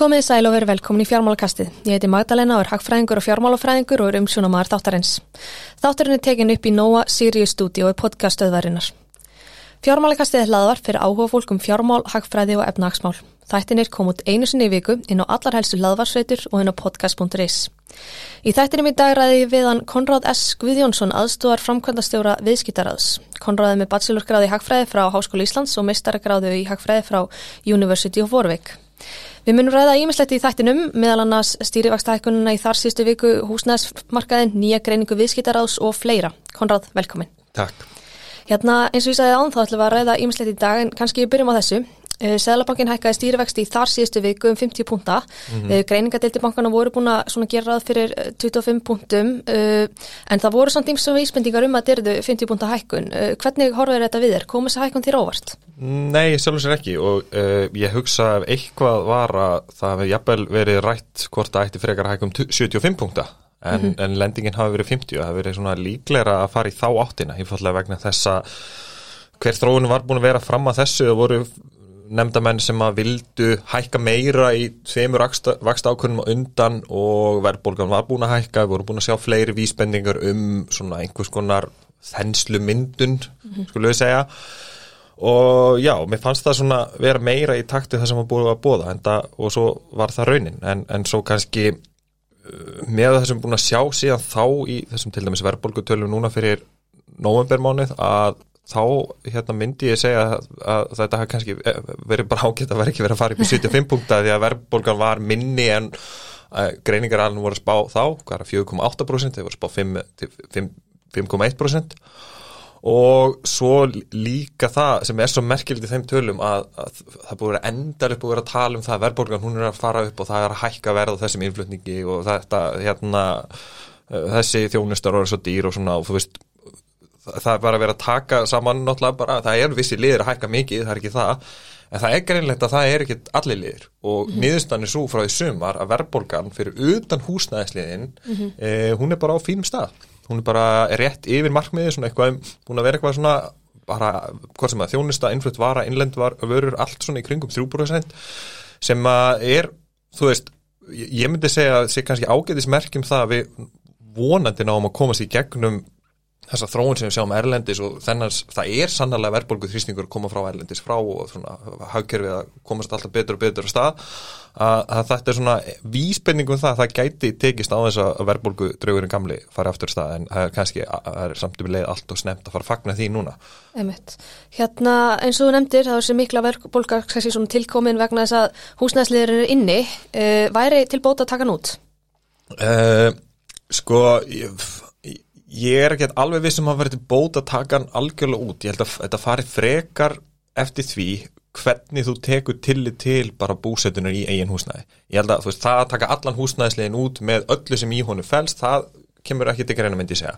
Komið sæl og verið velkomin í fjármálakastið. Ég heiti Magdalena og er hagfræðingur og fjármálafræðingur og er umsjónamaður þáttarins. Þáttarinn er tekin upp í Nóa Sirius Studio og podcastöðvarinnar. Fjármálakastið er hlaðvar fyrir áhuga fólk um fjármál, hagfræði og efnahagsmál. Þættinir kom út einu sinni í viku inn á allar helstu hlaðvarsveitur og inn á podcast.is. Í þættinum í dag ræði við hann Konráð S. Guðjónsson aðstúar framkvæmdastjóra viðskiptaraðs. Konráð er með bachelorgráði í hagfræði frá Háskóla Íslands og meistaragráði í hagfræði frá University of Warwick. Við munum ræða ímislegt í þættinum, meðal annars stýrivakstahækununa í þar sístu viku húsnæðsmarkaðin, nýja greiningu viðskiptaraðs og fleira. Konráð, velkomin. Takk. Hérna eins og ég sagði án þá ætlum við að ræða ímislegt í dag en kannski byrjum á þessu. Sæðlabankin hækkaði stýrivexti í þar síðustu viku um 50 púnta. Mm -hmm. Greiningadeildi bankana voru búin að gera ráð fyrir 25 púntum en það voru samt íms og vísbendingar um að dyrðu 50 púnta hækkun. Hvernig horfður þetta við þér? Komur þess að hækkun þér óvart? Nei, sjálfur sér ekki og uh, ég hugsa ef eitthvað var að það hefði jafnvel verið rætt hvort það ætti frekar að hækkum 75 púnta en, mm -hmm. en lendingin hafi verið 50 og það hefði verið svona líklegra að fara í þá áttina einfallega vegna þessa hver þróun var búin að vera fram að þessu og voru nefndamenn sem að vildu hækka meira í tveimur vaksta ákvörnum undan og verðbólgan var búin að hækka, við vorum búin að sjá fleiri vísbendingar um svona einhvers konar þenslu myndun, mm -hmm. skulle við segja og já, mér fannst það svona vera meira í taktu það sem var búin að bóða enda, og svo var það raunin, en, en svo kannski uh, með það sem búin að sjá síðan þá í þessum til dæmis verðbólgutölum núna fyrir novembermánuð að þá hérna, myndi ég segja að, að þetta hafi kannski verið bara ágætt að vera ekki verið að fara upp í 75 punkta því að verðbólgan var minni en uh, greiningar alveg voru spá þá, hvað er 4,8% þeir voru spá 5,1% og svo líka það sem er svo merkilegt í þeim tölum að, að það búið að endar upp og vera að tala um það að verðbólgan hún er að fara upp og það er að hækka verða þessum innflutningi og þetta hérna þessi þjónustar eru svo dýr og svona og þú veist það er bara að vera að taka saman náttúrulega bara, það er vissi liðir að hækka mikið, það er ekki það en það er greinlegt að það er ekki allir liðir og mm -hmm. niðurstanir svo frá því sumar að verðbólgan fyrir utan húsnæðisliðin mm -hmm. eh, hún er bara á fínum stað hún er bara rétt yfir markmiði svona eitthvað, hún er verið eitthvað svona bara, hvað sem að þjónista, innflutt vara, innlend var vörur allt svona í kringum 3% sem að er, þú veist ég myndi segja að það sé kannski ágætismerkjum það að við vonandi náum að komast í gegnum þessa þróun sem við sjáum Erlendis og þennars, það er sannarlega verðbólguð þrýstingur að koma frá Erlendis frá og svona hagkerfið að komast alltaf betur og betur að stað að, að þetta er svona vísbendingum það að það gæti tekist á þess að verðbólgu draugurinn gamli fari aftur stað en það er kannski, það er samt um leið allt og snemt að fara að fagna því núna Einmitt. Hérna eins og þú nefndir það er sem mikla verðbólga tilkomin vegna þess að húsnæðsliður eru inni uh, væri tilbóta að taka nút? Uh, sko ég Ég er ekki alveg vissum að verði bóta að taka hann algjörlega út. Ég held að þetta fari frekar eftir því hvernig þú tekur tillit til bara búsetunar í eigin húsnæði. Ég held að veist, það að taka allan húsnæðislegin út með öllu sem í honum fælst, það kemur ekki til greina myndi segja.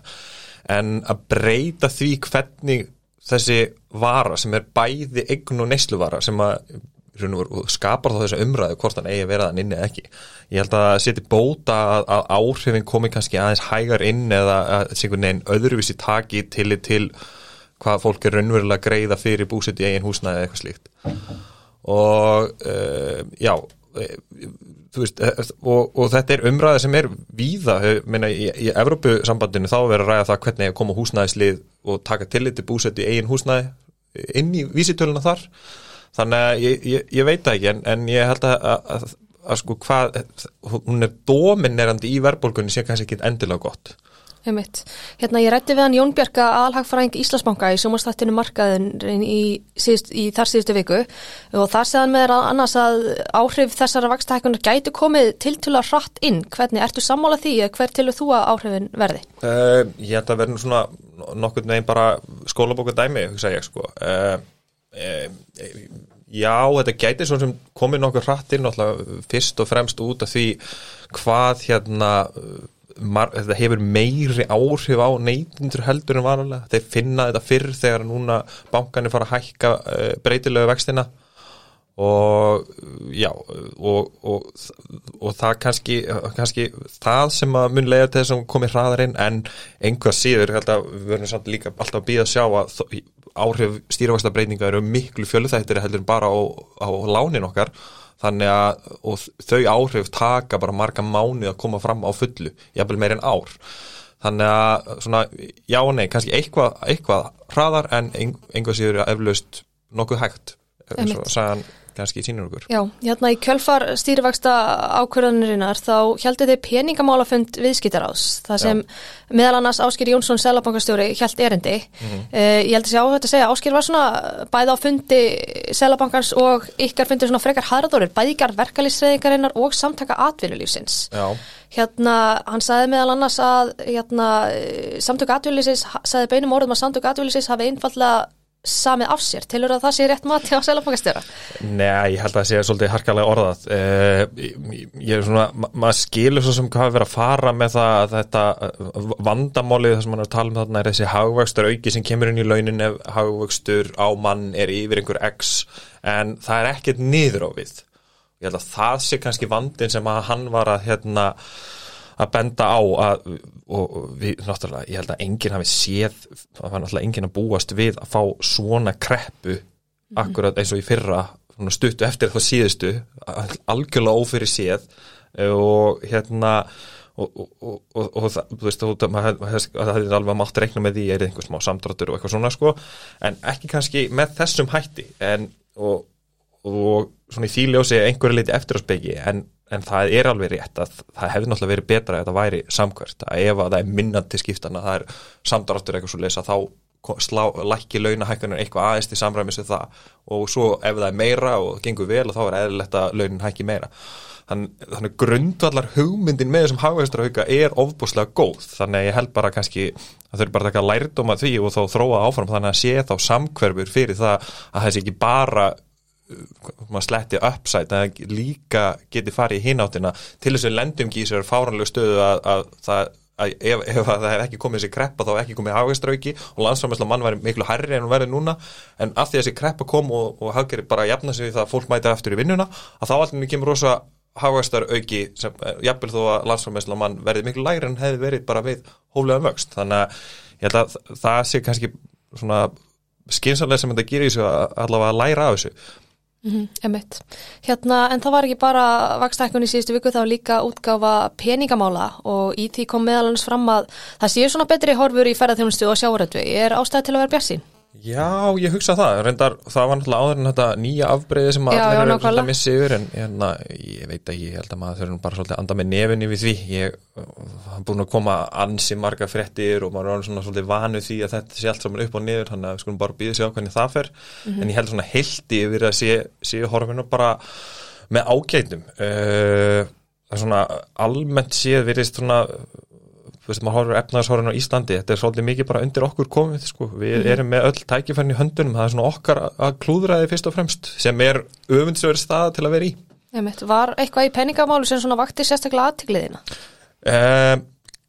En að breyta því hvernig þessi vara sem er bæði eign og nesluvara sem að og skapar þá þessu umræðu hvort hann eigi að vera þann inni eða ekki. Ég held að seti bóta að, að áhrifin komi kannski aðeins hægar inn eða að einhvern veginn öðruvísi taki til til hvað fólk er raunverulega greiða fyrir búsett í eigin húsnaði eða eitthvað slíkt og uh, já uh, veist, uh, og, og þetta er umræða sem er víða, meina í, í Evrópusambandinu þá verður að ræða það hvernig koma húsnæðislið og taka tillit til búsett í eigin húsnaði inn í vísitöluna þar þannig að ég, ég, ég veit ekki en, en ég held að, að, að, að sko hvað, hún er dominerandi í verðbólgunni sem kannski ekki endilega gott Heimitt. Hérna ég rætti við hann Jón Björka alhagfræðing Íslandsbanka í sjómanstættinu markaðin í, síðust, í þar síðustu viku og þar segðan með annars að áhrif þessara vakstahækunar gætu komið til til að hratt inn. Hvernig ertu sammála því eða hver tilur þú að áhrifin verði? Uh, ég held að verði svona nokkur neginn bara skólabóku dæmi, hugsa ég sko. Uh, Já, þetta gæti svo sem komið nokkur hrattinn fyrst og fremst út af því hvað hérna þetta hefur meiri áhrif á neytindur heldur en vanulega þeir finna þetta fyrr þegar núna bankanir fara að hækka breytilegu vextina. Og já og, og, og það kannski, kannski það sem að mun lega til þess að komi hraðar inn en einhvað síður held að við verðum samt líka alltaf að býða að sjá að áhrif stýravakstabreininga eru miklu fjöluþættir heldur bara á, á lánin okkar. Þannig að þau áhrif taka bara marga mánu að koma fram á fullu, jafnvel meir en ár. Þannig að svona, já og nei, kannski eitthvað, eitthvað hraðar en einhvað séður eflaust nokkuð hægt eins og sagðan kannski sínur okkur. Já, hérna í kjölfar stýrivægsta ákvörðanirinnar þá heldur þið peningamálafund viðskiptaráðs, það sem Já. meðal annars Áskir Jónsson, selabankastjóri, held erindi. Mm -hmm. uh, ég held að segja á þetta að segja, Áskir var svona bæði á fundi selabankans og ykkar fundir svona frekar harðórir, bæðikar verkalýsreðingarinnar og samtaka atvinnulífsins. Já. Hérna, hann sagði meðal annars að hérna, samtaka atvinnulífsins, sagði beinum orðum að samtaka atvinnulífsins hafi einfallega samið af sér, tilur að það sé rétt mati á selafangastjóra? Nei, ég held að það sé svolítið harkalega orðað. Uh, ég er svona, ma maður skilur svo sem hvað verið að fara með það að þetta uh, vandamálið þar sem mann er að tala um þarna er þessi hagvöxtur auki sem kemur inn í launin ef hagvöxtur á mann er yfir einhver x en það er ekkert niður á við ég held að það sé kannski vandin sem að hann var að hérna að benda á að, og við, náttúrulega, ég held að enginn hafi séð, það var náttúrulega enginn að búast við að fá svona kreppu mhm. akkurat eins og í fyrra stuttu eftir þá síðustu algjörlega ófyrir séð og hérna og, og, og, og það, þú veist, það hefði alveg mátt reikna með því er einhver smá samdráttur og eitthvað svona sko en ekki kannski með þessum hætti en og svona í þýljósi einhverju liti eftir á speki en en það er alveg rétt að það hefði náttúrulega verið betra að þetta væri samkvært. Að ef að það er minnandi skiptana það er samdráttur eitthvað svo leysa þá slá, lækki launahækkanir eitthvað aðeins til samræmis við það. Og svo ef það er meira og gengur vel þá er eðlilegt að launin hækki meira. Þann, þannig grundvallar hugmyndin með þessum hagvægsturhauka er ofbúslega góð. Þannig að ég held bara kannski að þau eru bara að taka lærdom að því og þá þróa áfram. Þannig að sé þá samkverfur fyrir það að þessi ekki bara maður sletti uppsætt að líka geti farið í hináttina til þess að lendum gísar fáranlegu stöðu að, að það að ef, ef það hef ekki komið þessi kreppa þá hef ekki komið hafgæstrauki og landsframhersla mann væri miklu herri en hún verði núna. En af því að þessi kreppa kom og, og hafgæri bara jafna sig það að fólk mæta eftir í vinnuna að þá alltaf kemur rosa hafgæstrauki sem eh, jafnvel þó að landsframhersla mann verði miklu læri en hefði verið bara við hóflega vöxt. Þannig að að það sé kannski svona skynsalega sem þetta gerir þessu að allavega að læra af þessu Mm -hmm, hérna, en það var ekki bara vakstækkun í síðustu viku, var líka útgáfa peningamála og í því kom meðalans fram að það sé svona betri horfur í ferðarþjónustu og sjáuröndvi. Er ástæði til að vera bjassin? Já, ég hugsa það, reyndar það var náttúrulega áður en þetta nýja afbreyði sem að allir eru að missa yfir en hérna, ég veit að ég held að maður þurfum bara svolítið að anda með nefinni við því. Ég hann búin að koma ansi marga frettir og maður er svona svolítið vanu því að þetta sé allt saman upp og niður, þannig að við skulum bara býða sér á hvernig það fer, mm -hmm. en ég held svona heilti yfir að sé, sé horfinu bara með ágætum. Uh, er svona almennt séð virðist svona þú veist, maður horfur efnaðarshorun á Íslandi, þetta er svolítið mikið bara undir okkur komið, sko, við mm. erum með öll tækifærni í höndunum, það er svona okkar að klúðraði fyrst og fremst, sem er öfundsverð stað til að vera í. Emitt, var eitthvað í peningamálu sem svona vakti sérstaklega aðtigliðina? Eh,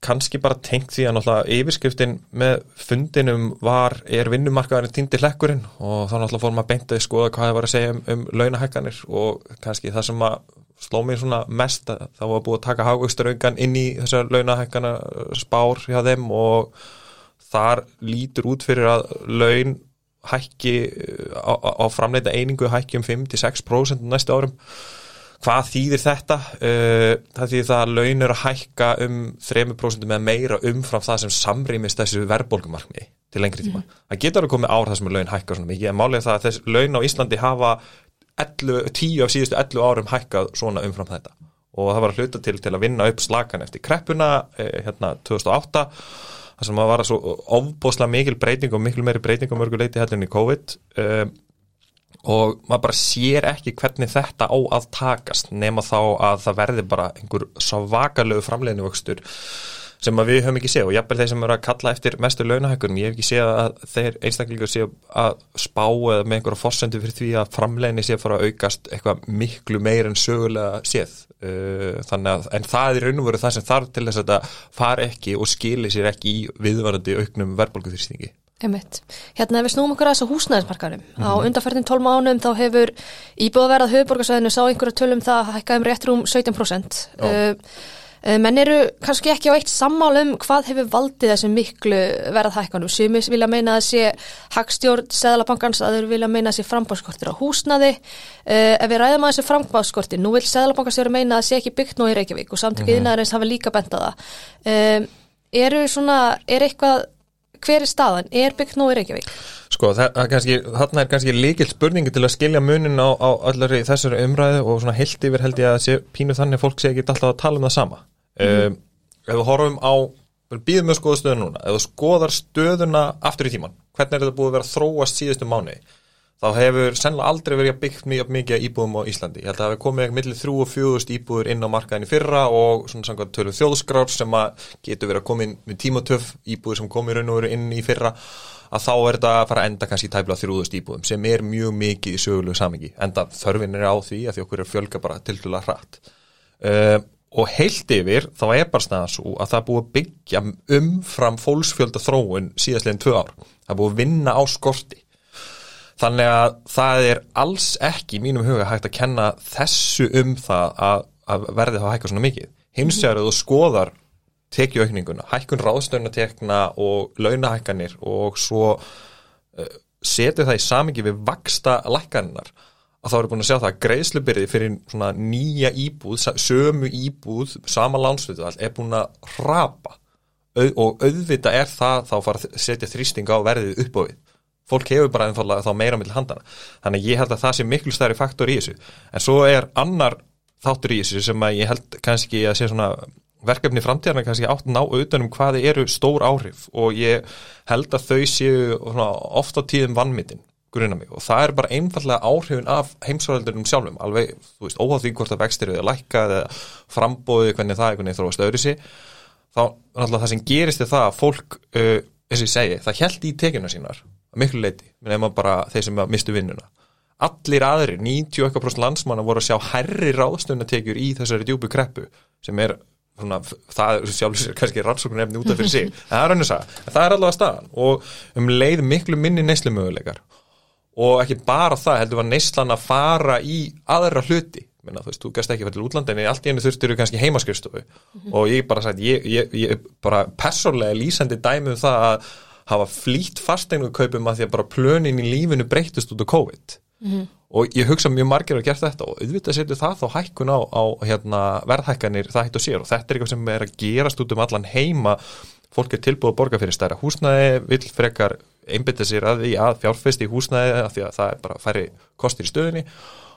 Kanski bara tengt því að náttúrulega yfirskriftin með fundinum var, er vinnumarkaðarinn týndi hlekkurinn og þá náttúrulega fórum að beinta í skoða hvað það var að segja um, um launahækkanir og kannski það sem að sló mér svona mest að það var búið að taka hagvöxturaugan inn í þessar launahækkana spár hjá þeim og þar lítur út fyrir að laun hækki á, á framleita einingu hækki um 5-6% næstu árum hvað þýðir þetta? Uh, það þýðir það að laun eru að hækka um 3% með meira umfram það sem samrýmist þessu verðbólgumarkni til lengri tíma. Mm. Það getur að koma ár það sem laun hækka svona mikið en málega það að þess laun á Íslandi hafa 11, 10 af síðustu 11 árum hækkað svona umfram þetta. Og það var að hluta til til að vinna upp slagan eftir kreppuna eh, hérna 2008 þar sem það var svo ofbosla mikil breyting og mikil meiri breyting á mörguleiti hellinni COVID um, og maður bara sér ekki hvernig þetta á að takast nema þá að það verði bara einhver svo vakalögu framleginu vöxtur sem við höfum ekki séð og jafnvel þeir sem eru að kalla eftir mestu launahækkunum, ég hef ekki séð að þeir einstaklingar séu að spá eða með einhverja fórsendu fyrir því að framleginni sé að fara að aukast eitthvað miklu meir en sögulega séð uh, þannig að, en það er raun og veru það sem þarf til þess að þetta far ekki og skili sér ekki í viðvarandi auknum verðbólguþýrstingi. Emitt. Hérna ef við snúum okkur að þessu húsnæðismarkarum mm -hmm. á undarferðin 12 mánum þá hefur íbúðaverðað höfuborgarsvæðinu sá einhverja tölum það hækkaðum rétt rúm 17% uh, Uh, menn eru kannski ekki á eitt sammál um hvað hefur valdið þessu miklu verðhækkanum. Sumis vilja meina að sé hagstjórn Sæðalabankans að þeir vilja meina að sé frambáðskortir á húsnaði. Uh, ef við ræðum að þessu frambáðskortir, nú vil Sæðalabankans vera meina að sé ekki byggt nú í Reykjavík og samtökið mm -hmm. hafa líka bendað það. Uh, eru svona, er eitthvað, hver er staðan? Er byggt nú í Reykjavík? Sko, þarna er kannski líkilt spurningi til að skilja munin á, á allari þessari umræðu og svona heilt yfir held ég að sé, pínu þannig að fólk sé ekki alltaf að tala um það sama. Mm um, ef við horfum á, býðum við að skoða stöðun núna, ef við skoðar stöðuna aftur í tíman, hvernig er þetta búið að vera þróast síðustu mánuði, þá hefur sennilega aldrei verið að byggja mjög mikið íbúðum á Íslandi. Ég held að það hefur komið millir þrjú og fjóðust íbúður inn á markaðin í fyrra og svona samkvæmt tölur þjóðskrár sem getur verið að koma inn með tímatöf íbúður sem komið raun og veru inn í fyrra að þá er þetta að fara að enda kannski tæpla þrjúðust íbúðum sem er mjög mikið í sögulegu samingi enda þörfin er á því að því okkur er fjölga bara til dala hratt. Uh, og heilt yfir þá er bara snæða svo að það búið byggja umfram fólksfjölda þróun síðastleginn tvö ár. Það búið vinna á skorti. Þannig að það er alls ekki í mínum huga hægt að kenna þessu um það að, að verði þá hækka svona mikið. Að þú skoðar tekjuaukninguna, hækkun ráðstöðunatekna og launahækkanir og svo uh, setja það í samingi við vaksta lækkaninnar að þá eru búin að sjá það að greiðslubyrði fyrir svona nýja íbúð, sömu íbúð, sama lánsvöldu er búin að rapa. Og auðvita er það þá fara að setja þrýsting á verðið upp á við. Fólk hefur bara einfallega þá meira með handana þannig að ég held að það sé miklu stærri faktor í þessu. En svo er annar þáttur í þessu sem að ég held kannski að sé svona verkefni framtíðarna kannski átt ná auðvitað um hvaði eru stór áhrif. Og ég held að þau séu ofta tíðum vannmyndin grunna mig. Og það er bara einfallega áhrifin af heimsvaraldunum sjálfum, alveg, þú veist, óháð því hvort það vextir eða lækka eða frambóði hvernig það er, hvernig þróast öðru sí þá náttúrulega það sem gerist er það að fólk, uh, eins og ég segi, það held í tekina sínar, miklu leiti menn ef maður bara, þeir sem mistu vinnuna. Allir aðri, 90% landsmanna voru að sjá herri ráðstöfnatekjur í þessari djúbu kreppu sem er Svona, það er sjálfsögur kannski rannsókn efni út af fyrir sig, en það er raun og en það er allavega staðan. Og um leið miklu minni neyslumöguleikar og ekki bara það heldur var neyslan að fara í aðra hluti. Minna, þú veist, þú gæst ekki fyrir útlandin en allt í hennu þurftur þú kannski heimaskrifstofu mm -hmm. og ég bara sagt, ég, ég, ég bara persónlega lýsandi dæmi um það að hafa flýtt fasteinu kaupum að því að bara plönin í lífinu breytist út á COVID. Mm -hmm og ég hugsa mjög margir að gera þetta og auðvitað setur það þá hækkun á, á hérna, verðhækkanir það hitt og sér. Og þetta er eitthvað sem er að gerast út um allan heima. Fólk er tilbúið að borga fyrir stærra húsnæði vil frekar einbita sér að því að fjárfesti í húsnæði að því að það er bara færri kostir í stöðinni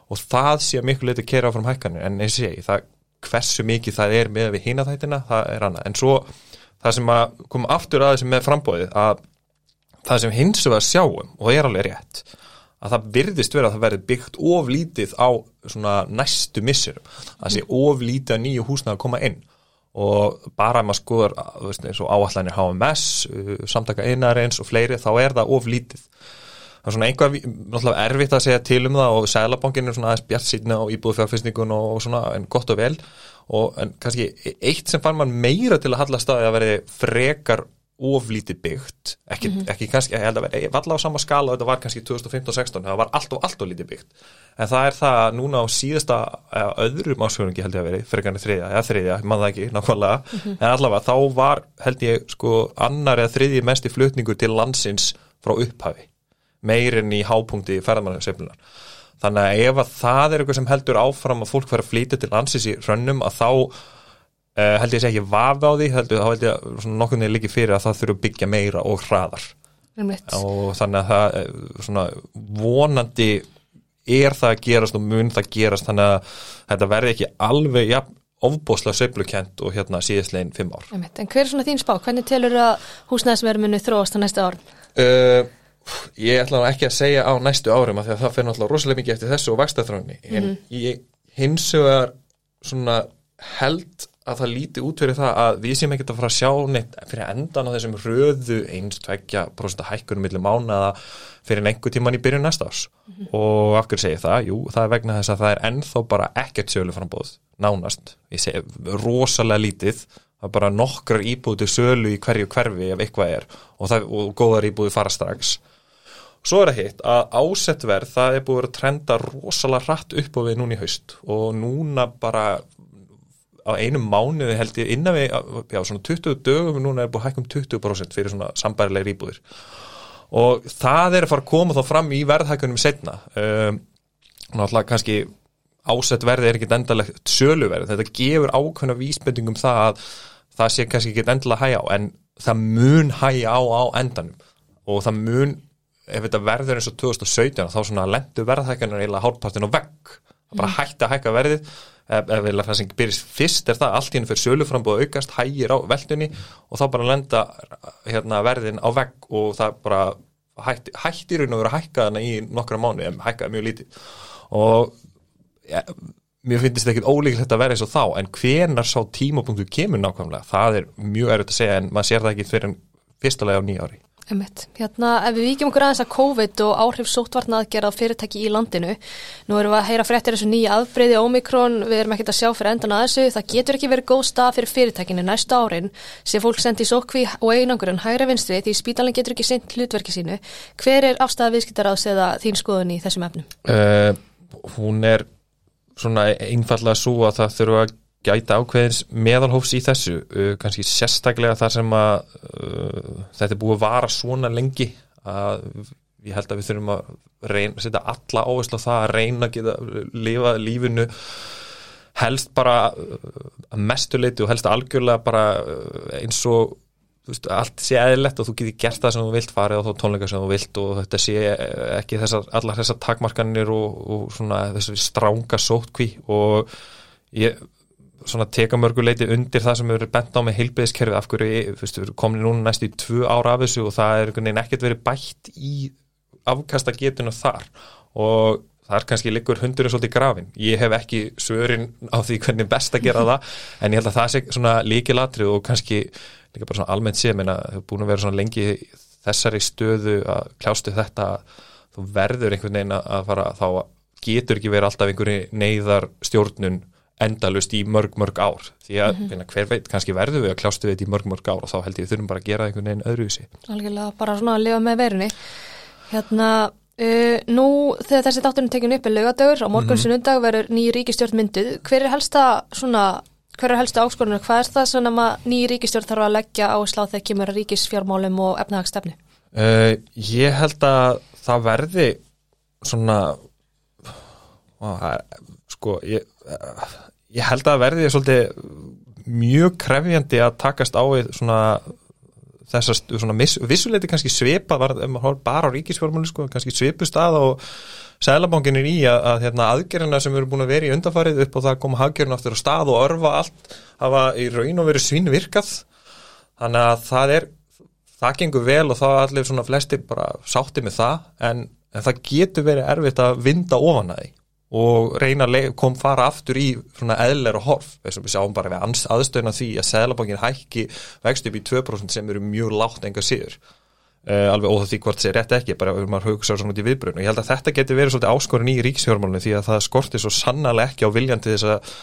og það sé miklu leiti að kera áfram hækkanir. En eins og ég, það hversu mikið það er með við hína þættina, það er annað. En svo það sem að koma aftur að þessi með frambóðið að það sem hins vegar sjáum og er alveg rétt að það virðist vera að það verði byggt oflítið á næstu missir það sé oflítið að nýju húsna að koma inn og bara ef maður skoður eins og áallanir HMS uh, samtaka einarins og fleiri þá er það oflítið það er svona einhvað náttúrulega erfitt að segja til um það og Sælabankin er svona aðeins bjart síðan á íbúðfjárfæsningun og svona en gott og vel. Og en kannski eitt sem fann mann meira til að halla staði að verði frekar oflítið byggt ekki, mm -hmm. ekki kannski, ég held að vera valla á sama skala þetta var kannski 2015-16 það var allt og allt og lítið byggt en það er það núna á síðasta öðrum ásköðungi held ég að veri, frekarni þriðja eða þriðja, maður það ekki, nákvæmlega mm -hmm. en allavega þá var, held ég, sko annar eða þriðji mest í flutningu til landsins frá upphafi meirinn í hápunkti ferðarmannarseflunar þannig að ef að það er eitthvað sem heldur áfram að fólk fara að flytja til landsins í rönnum að þá Uh, held ég að segja ekki vafa á því heldur, þá held ég að nokkur niður líki fyrir að það þurfu byggja meira og hraðar og þannig að það eh, svona, vonandi er það að gerast og mun það gerast þannig að þetta verði ekki alveg ja, ofbóslega söflukent og hérna síðastleginn fimm ár En hver er svona þín spá? Hvernig telur að húsnæðisverminu þróast á næsta árum? Uh, ég ætla ekki að segja á næstu árum að það fyrir náttúrulega rosalega mikið eftir þessu og en mm -hmm. ég hins vegar svona held að það líti út fyrir það að við séum ekkert að fara að sjá neitt fyrir endan á þessum röðu einst tveggja prosenta hækkunum millir mánaða fyrir einhver tíman í byrjun næsta árs. Mm -hmm. og af hverju segir það? Jú, það er vegna þess að það er ennþá bara ekkert sölu frambóð, nánast. Ég segi rosalega lítið. Það er bara nokkrar íbúðu sölu í hverju hverfi ef eitthvað er. Og, það, og góðar íbúðu fara strax. Svo er það hitt að ásettverð það er búið að trenda rosalega rætt upp á við núni í haust. Og núna bara á einum mánuði held ég innan við, já svona 20 dögum núna er búið að hækka um 20% fyrir svona sambærilegir íbúðir. Og það er að fara að koma þá fram í verðhækkunum setna um, náttúrulega kannski ásett verði er ekkit endalegt söluverð, þetta gefur ákveðna vísbendingum það að það sé kannski ekkit endalega hægja á en það mun hægja á á endanum. Og það mun, ef þetta verður eins og 2017 þá svona lendu verðhækkunar eiginlega hálfpartin vegg, það bara hætti að hækka verðið. Ef, ef það sem byrjast fyrst er það allt henni fyrir söluframbúð aukast hægir á veldunni og þá bara lenda hérna, verðin á vegg og það bara hætti, hættir hún að vera hækkaðana í nokkra mánu, en hækkaði mjög lítið. Og ja, mér finnst þetta ekkit ólíklegt að vera eins og þá en hvenar sá tímapunktu kemur nákvæmlega það er mjög erfitt að segja en maður sér það ekki fyrir fyrstulega á nýja ári Emitt. Hérna, ef við vikjum okkur aðeins að COVID og áhrif sótvarna aðgerða á fyrirtæki í landinu, nú erum við að heyra fréttir þessu nýja aðbreyði Omikron, við erum ekkert að sjá fyrir endan að þessu, það getur ekki verið góð stað fyrir fyrirtækinu næsta árin sem fólk sendi í sókví og einangurinn hægra vinstri því spítalinn getur ekki sendt hlutverki sínu. Hver er afstæða viðskiptaráðs eða þín skoðun í þessum efnum? Uh, hún er svona einfallega svo að það þurfa að gæta ákveðins meðalhófs í þessu uh, kannski sérstaklega þar sem að uh, þetta er búið að vara svona lengi að ég held að við þurfum að reyna, setja alla áherslu á það að reyna að geta lifa lífinu helst bara uh, að mestuleiti og helst algjörlega bara uh, eins og veist, allt sé eðlilegt og þú getur gert það sem þú vilt farið á þá tónleika sem þú vilt og þetta sé ekki þessar, allar þessar takmarkanir og, og svona þessu stránga sótkví og ég svona teka mörguleiti undir það sem eru bent á með heilbyðiskerfi af hverju við komum núna næst í tvö ára af þessu og það er einhvern veginn ekkert verið bætt í afkasta getuna þar. Og það er kannski líkur hundurinn svolítið grafin ég hef ekki svörin á því hvernig best að gera það en ég held að það sé svona líkilatri og kannski líka bara svona almennt sé menna það er búin að vera svona lengi þessari stöðu að kljástu þetta þú verður einhvern veginn að fara þá getur ekki verið alltaf einhverju neyðar stjórnun endalust í mörg, mörg ár því að mm -hmm. hver veit, kannski verður við að kljástu þetta í mörg, mörg ár og þá held ég þurfum bara að gera einhvern veginn öðru í sig. Algjörlega, bara svona að lifa með verunni hérna, uh, nú þegar þessi dáttunum tekinu upp er lögadögur á morgun sem mm -hmm. undag verður nýjir ríkistjórn mynduð hver er helsta svona hver er helsta áskorunum, hvað er það svona að nýjir ríkistjórn þarf að leggja á þegar kemur ríkisfjármálum og efnahagstefni? Uh, ég held að það verði svona ó, sko, ég ég held að verði svolítið mjög krefjandi að takast á svona þessar svona vissuleiti kannski svipa var, bara á ríkisfjármáli sko, kannski svipust að og Sælabankin er í að, að hérna, aðgerina sem eru búin að vera í undarfarið upp og það koma haggerina aftur á stað og örfa allt hafa í raun og veru svín virkað. Þannig að það er það gengur vel og það allir svona flesti bara sátti með það en, en það getur verið erfitt að vinda ofan að því og reyna að kom fara aftur í svona eðlera horf. Þess að við sjáum bara við aðstöðna því að Sælabankin hækki vextu upp í 2% sem eru mjög látt enga síður. Uh, alveg óþá því hvort það er rétt ekki bara ef maður hugsa svona út í viðbrun og ég held að þetta getur verið svolítið áskorun í ríkisfjármálunum því að það skortir svo sannlega ekki á viljandi þess að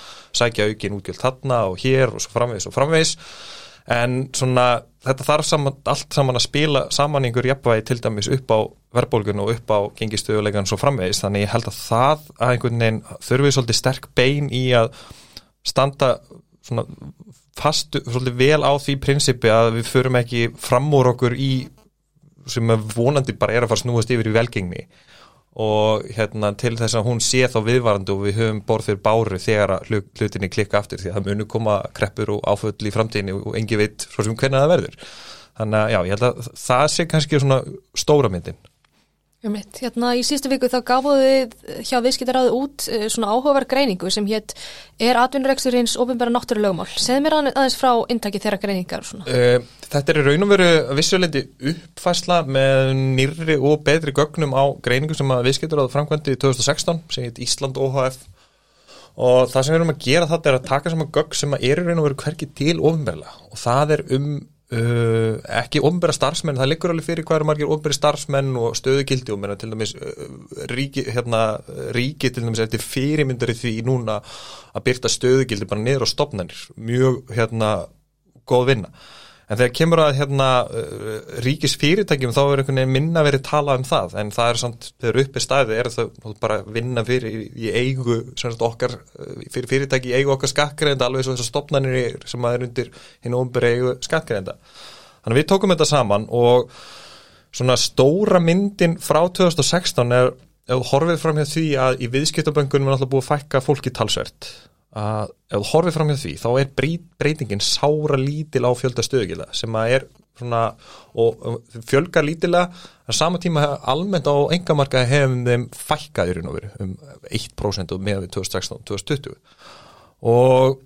sækja aukin útgjöld þarna og hér og svo framvegis og framvegis en svona þetta þarf saman, allt saman að spila saman einhver jafnvægi til dæmis upp á verðbólgun og upp á gengistöðulegan svo framvegis. Þannig ég held að það að einhvern veginn þurfið svolítið sterk bein í að standa svona fastu svolítið vel á því prinsipi að við förum ekki fram úr okkur í sem vonandi bara er að fara snúast yfir í velgengni og hérna til þess að hún sé þá viðvarandi og við höfum borð fyrir báru þegar hlutinni klikka aftur því að það munu koma kreppur og áföll í framtíðinni og engi veit svo sem hvernig það verður. Þannig að já, ég held að það sé kannski svona stóra myndin Mitt, hérna, í sístu viku þá gafuðu þið hjá viðskiptaráðu út uh, svona áhugaverð greiningu sem hétt er atvinnurekstur hins ofinbæra náttúrulegumál. Segð mér aðeins frá inntaki þeirra greiningar. Uh, þetta er raun og veru vissulendi uppfæsla með nýrri og betri gögnum á greiningu sem að viðskiptaráðu framkvæmdi í 2016 sem heit Ísland OHF og það sem við erum að gera þetta er að taka saman gögg sem að eru raun og veru hverki til ofinbærla og það er um Uh, ekki ofnbæra starfsmenn, það liggur alveg fyrir hvað eru margir ofnbæri starfsmenn og stöðugildi og menna til dæmis uh, ríki, hérna, ríki til dæmis eftir fyrirmyndari því núna að byrta stöðugildi bara niður á stopnarnir, mjög hérna góð vinna En þegar kemur að hérna uh, ríkis fyrirtækjum þá er einhvern veginn minna verið talað um það en það er samt, þegar uppi staði er það bara vinna fyrir í, eigu sagt, okkar, uh, fyrir fyrirtæki í eigu okkar skattgreðenda alveg svo þessar stopnarnir sem að er undir hinn ofnbæri eigu skattgreðenda. Þannig við tókum þetta saman og svona stóra myndin frá 2016 er horfið fram hjá því að í viðskiptaböngunum er alltaf búið að fækka fólki talsvert að ef þú horfið fram hjá því þá er breytingin sára lítil á fjölda stöðugila sem að er svona og fjölgar lítilega en sama tíma almennt á engamarka hefum þeim fækkaður um 1% með 2016-2020 og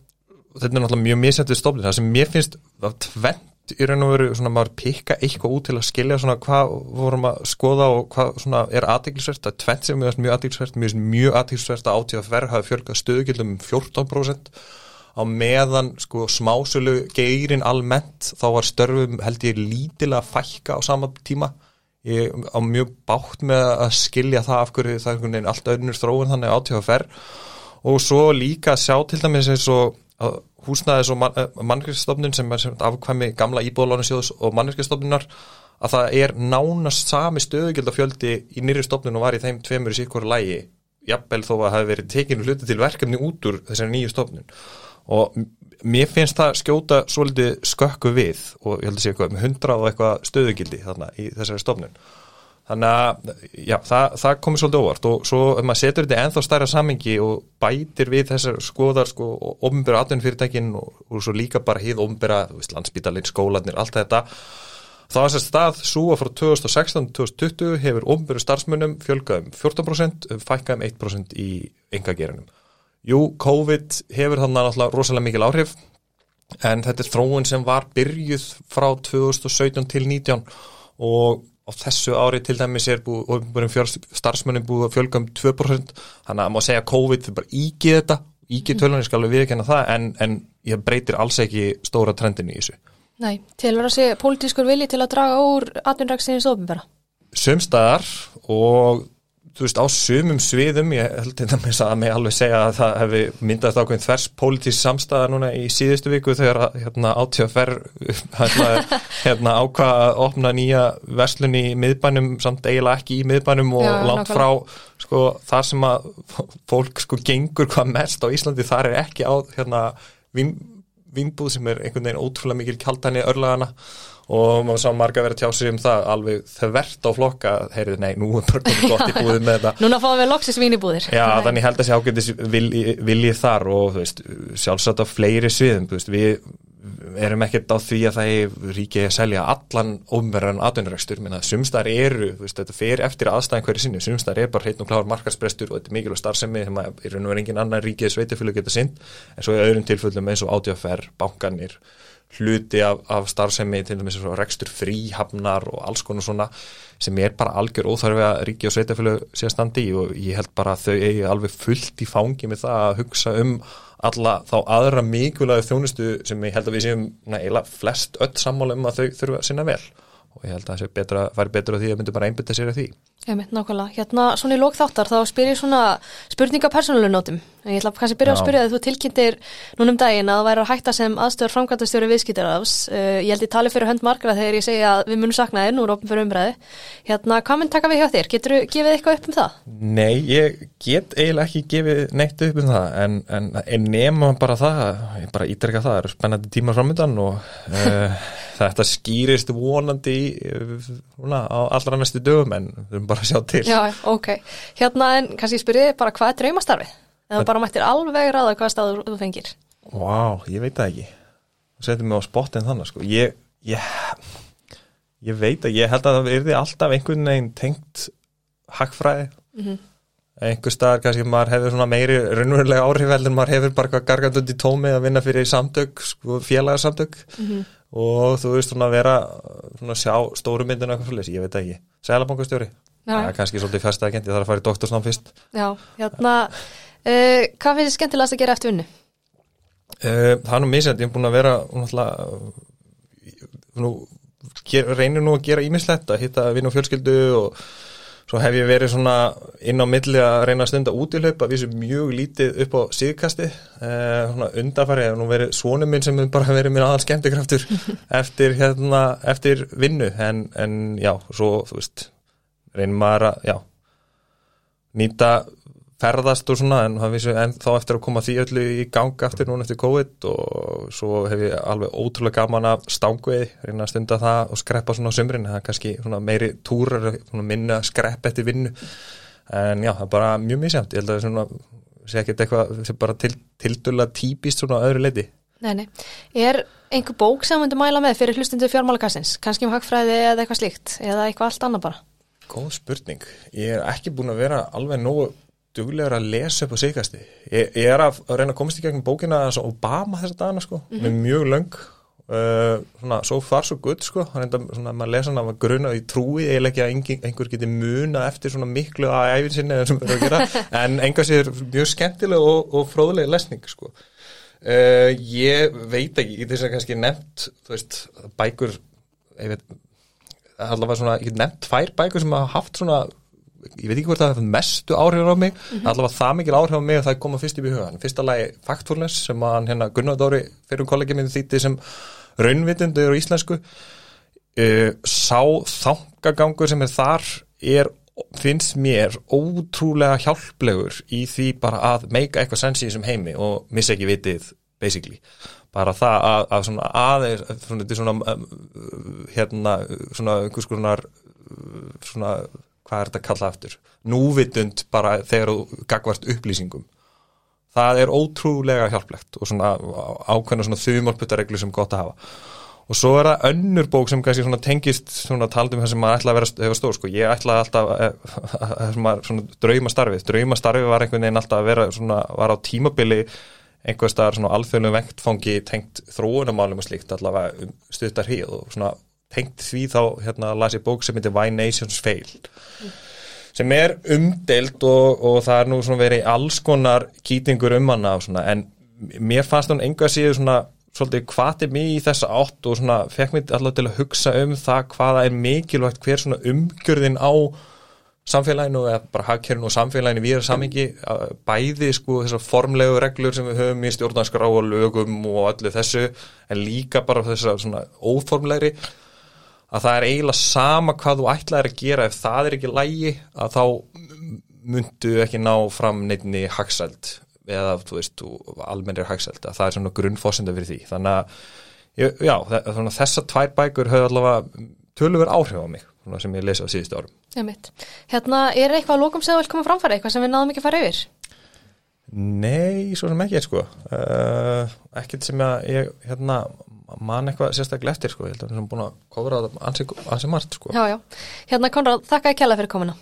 þetta er náttúrulega mjög misendið stofnir það sem mér finnst að tvent í raun og veru svona maður pikka eitthvað út til að skilja svona hvað vorum að skoða og hvað svona er aðeinsvært það er tvent sem er mjög aðeinsvært mjög, mjög aðeinsvært að átíða verð hafi fjölgað stöðugildum um 14% á meðan sko smásölu geirin almennt þá var störfum held ég lítilega fækka á sama tíma. Ég á mjög bátt með að skilja það af hverju það er einhvern veginn allt öðnur þróun þannig átíða verð og svo líka sjá til dæmis eins og húsnæðis og man, mannverkstofnun sem er afkvæmi gamla íbúðalónusjóðs og mannverkstofnunar að það er nánast sami stöðugildafjöldi í nýri stofnun og var í þeim tveimur í síkóru lægi jafnvel þó að hefði verið tekinu hluti til verkefni út úr þessari nýju stofnun. Og mér finnst það skjóta svolítið skökku við og ég held að sé eitthvað um hundrað og eitthvað stöðugildi þarna í þessari stofnun Þannig að já, það, það komir svolítið óvart og svo maður setur þetta ennþá stærra samengi og bætir við þessar skoðar sko, ofnbæra atvinnfyrirtækin og, og svo líka bara hýð ofnbæra, landsbítalinn, skólanir, allt þetta þá er þess að stað að frá 2016-2020 hefur ofnbæru starfsmönnum fjölgað um 14%, fækkað um 1% í engagerinum. Jú, COVID hefur þannig náttúrulega rosalega mikil áhrif en þetta er þróun sem var byrjuð frá 2017 til 2019 og á þessu ári til dæmis er búið starfsmönnum búið að fjölga um 2% þannig að maður segja COVID fyrir bara ígið þetta, ígið mhm. tölunni skal við viðkenna það en, en ég breytir alls ekki stóra trendin í þessu. Nei, til að vera segja pólitískur vilji til að draga úr atvinnræksinni stofnbæra Sumstaðar og þú veist, á sumum sviðum, ég held til dæmis að mig alveg segja að það hefði myndast ákveðin þvers pólitísk samstæða núna í síðustu viku þegar hérna átíðaferr hérna, hérna ákvað að opna nýja verslun í miðbænum samt eiginlega ekki í miðbænum og Já, langt frá sko þar sem að fólk sko gengur hvað mest á Íslandi þar er ekki á hérna vín, vínbúð sem er einhvern veginn ótrúlega mikil kjaltani örlagana og maður sá marga verið að tjá sig um það alveg þau verðt á flokka heyrið, nei, nú er bara gott í búðið með þetta. Núna fáum við loksis vínibúðir. Já, nei. þannig held að þessi ágættis viljið vilji þar og veist, sjálfsagt á fleiri sviðum, veist, við erum ekkert á því að það er ríkið að selja allan ofnverðan atvinnuregstur minna, sumstar eru, veist, þetta fer eftir aðstæðan hverju sinni, sumstar er bara hreitn og kláður markarsprestur og þetta er mikilvæg starfsemi í raun og verið engin annan ríkið sveitafjölu geta sinn, en svo í öðrum tilfellum eins og átjáfer, bankanir hluti af, af starfsemi til dæmis rekstur fríhafnar og alls konar svona sem er bara algjör óþarfi að ríki og sveitafjölu sé að standi og ég held bara að þau eigi alveg fullt í fangi með það að hugsa um alla þá aðra mikilvæg þjónustu sem ég held að við séum næla flest öll sammála um að þau þurfa að sinna vel og ég held að það betra, betur á því að myndi bara einbita sér af því. Mynd nákvæmlega, hérna svona í lókþáttar þá spyr ég svona spurninga persónulunótum, en ég ætla kannski að byrja Já. að spyrja að þú tilkynntir núnum daginn að það væri að hætta sem aðstöður framkvæmtastjóri viðskiptarafs, uh, ég held ég tali fyrir hönd margra þegar ég segja að við munum sakna þér, nú er ofin fyrir umræði, hérna hvað mynd taka við hjá þér, getur þú gefið eitthvað upp um það? Nei, ég get eiginlega ekki gefið neitt upp um það, en, en, en nema bara það, ég bara ítreka það, það eru spennandi tíma framöndan og uh, þetta skýrist vonandi svona, á allra næstu dögum en bara að sjá til Já, ok. Hérna en kannski spyrjið bara hvað er draumastarfið? Eða bara mættir alveg ræða hvað staður þú fengir? Vá, wow, ég veit það ekki þú setjum mig á spottin þannig sko. ég, ég, ég veit að ég held að það erði alltaf einhvern veginn tengt hackfræði mm -hmm. einhver staðar kannski maður hefur svona meiri raunverulega áhrif en maður hefur bara gargandund í tómi að vinna fyrir samtök, sko, félagarsamtök mm -hmm og þú veist svona að vera svona að sjá stóru myndinu eitthvað svolítið, ég veit ekki Sælabankastjóri, það er kannski svolítið færstaðagent ég þarf að fara í doktorsnám fyrst. Já, hérna, uh, hvað finnst þið skemmtilegast að gera eftir unni? Uh, það er nú misend, ég er búin að vera nú, ger, reynir nú að gera ímislegt að hitta vinn og fjölskyldu og svo hef ég verið svona inn á milli að reyna að stunda út í hlaup að vísu mjög lítið upp á síðkasti eh, svona undarfæri og nú verið svonum minn sem bara verið mér aðal skemmtikraftur eftir hérna, eftir vinnu en, en já, svo þú veist reynir maður að, já. Nýta ferðast og svona en, vissu, en þá eftir að koma því öllu í gang aftur núna eftir COVID og svo hef ég alveg ótrúlega gaman af stangveið, reyna að stunda það og skreppa svona á sömrin, það er kannski meiri túrar, minna skrepp eftir vinnu. En já, það er bara mjög mísjönd, ég held að það sé ekki eitthvað sem bara til, tildulla típist svona öðru leiti. Nei, nei, er einhver bók sem myndir mæla með fyrir hlustundu fjármálakassins, kannski um hagfræði eða eitthvað slíkt, eða eitthvað allt annað bara? Góð spurning, ég er ekki búin að vera alveg nógu duglegur að lesa upp á síkasti ég, ég er að, að reyna að komast í gegnum bókina Obama þess að dana sko. Mm -hmm. með mjög löng. Uh, svona, so far so good sko. Reynda, svona, maður lesa hann að gruna í trúi eiginlega ekki að einhver, einhver geti muna eftir svona miklu að æfin sinni en enga sér mjög skemmtileg og, og fróðuleg lesning sko. Uh, ég veit ekki þess að kannski nefnt veist, bækur ég veit allavega svona, ég hef nefnt tvær bækur sem hafa haft svona ég veit ekki hvort það hefði mestu áhrifur á mig mm -hmm. allavega það mikil áhrif á mig að það koma fyrst í byggugan fyrsta lagi Factfulness sem hann hérna Gunnar Dóri fyrir kollegið minn þýtti sem raunvitundur í íslensku. Uh, sá þangagangur sem er þar er, finnst mér ótrúlega hjálplegur í því bara að meika eitthvað sensi í þessum heimi og missa ekki vitið basically bara það að, að svona aðeins svona, svona um, hérna svona einhvers konar svona hvað er þetta að kalla aftur? Núvitund bara þegar þú gagvart upplýsingum. Það er ótrúlega hjálplegt og svona ákveðna svona þumálputareglu sem gott að hafa. Og svo er það önnur bók sem kannski svona tengist svona taldum sem maður ætla að vera, stór sko, ég ætla alltaf að, að, að svona drauma starfið, drauma starfið var einhvern veginn alltaf að vera svona, var á tímabili einhver staðar svona alþjóðnum vengtfangi tengt þróunamálum og slíkt allavega um stuttar híð og svona tengt því þá hérna las ég bók sem heitir Why Nations Fail mm. sem er umdelt og, og það er nú svona verið alls konar kýtingur um hana svona, en mér fannst hún enga síðu svona svolítið hvað er mér í þessa átt og svona fekk mér alltaf til að hugsa um það hvaða er mikilvægt hver svona umgjörðin á samfélaginu eða bara hagkerfinu og samfélaginu við erum samingi bæði sko þessar formlegu reglur sem við höfum í stjórnarskrá og lögum og allir þessu en líka bara þessar svona óformlegri að það er eiginlega sama hvað þú ætlaðir að gera. Ef það er ekki lægi að þá myndu ekki ná fram neittni hagsæld eða þú veist, almennir hagsæld. Að það er svona grunnfósenda fyrir því. Þannig að, já, þessar tvær bækur höfðu allavega tölur áhrif á mig, sem ég lesa á síðustu árum Hérna, er eitthvað að lókum sem þú vil koma framfæra, eitthvað sem við náðum ekki að fara yfir? Nei, svo sem ekki, sko uh, ekkert sem ég, hérna mann eitthvað sérstaklega eftir sko, ég held að við erum búin að kofra það ansið ansi margt sko. Já, já. Hérna Konrad, þakka ég kella fyrir komina.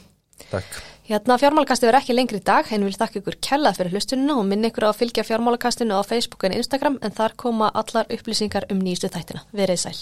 Takk. Hérna fjármálakasti verður ekki lengri í dag, en vil þakka ykkur kella fyrir hlustununa og minn ykkur á að fylgja fjármálakastinu á Facebook en Instagram en þar koma allar upplýsingar um nýjustu þættina. Verið sæl.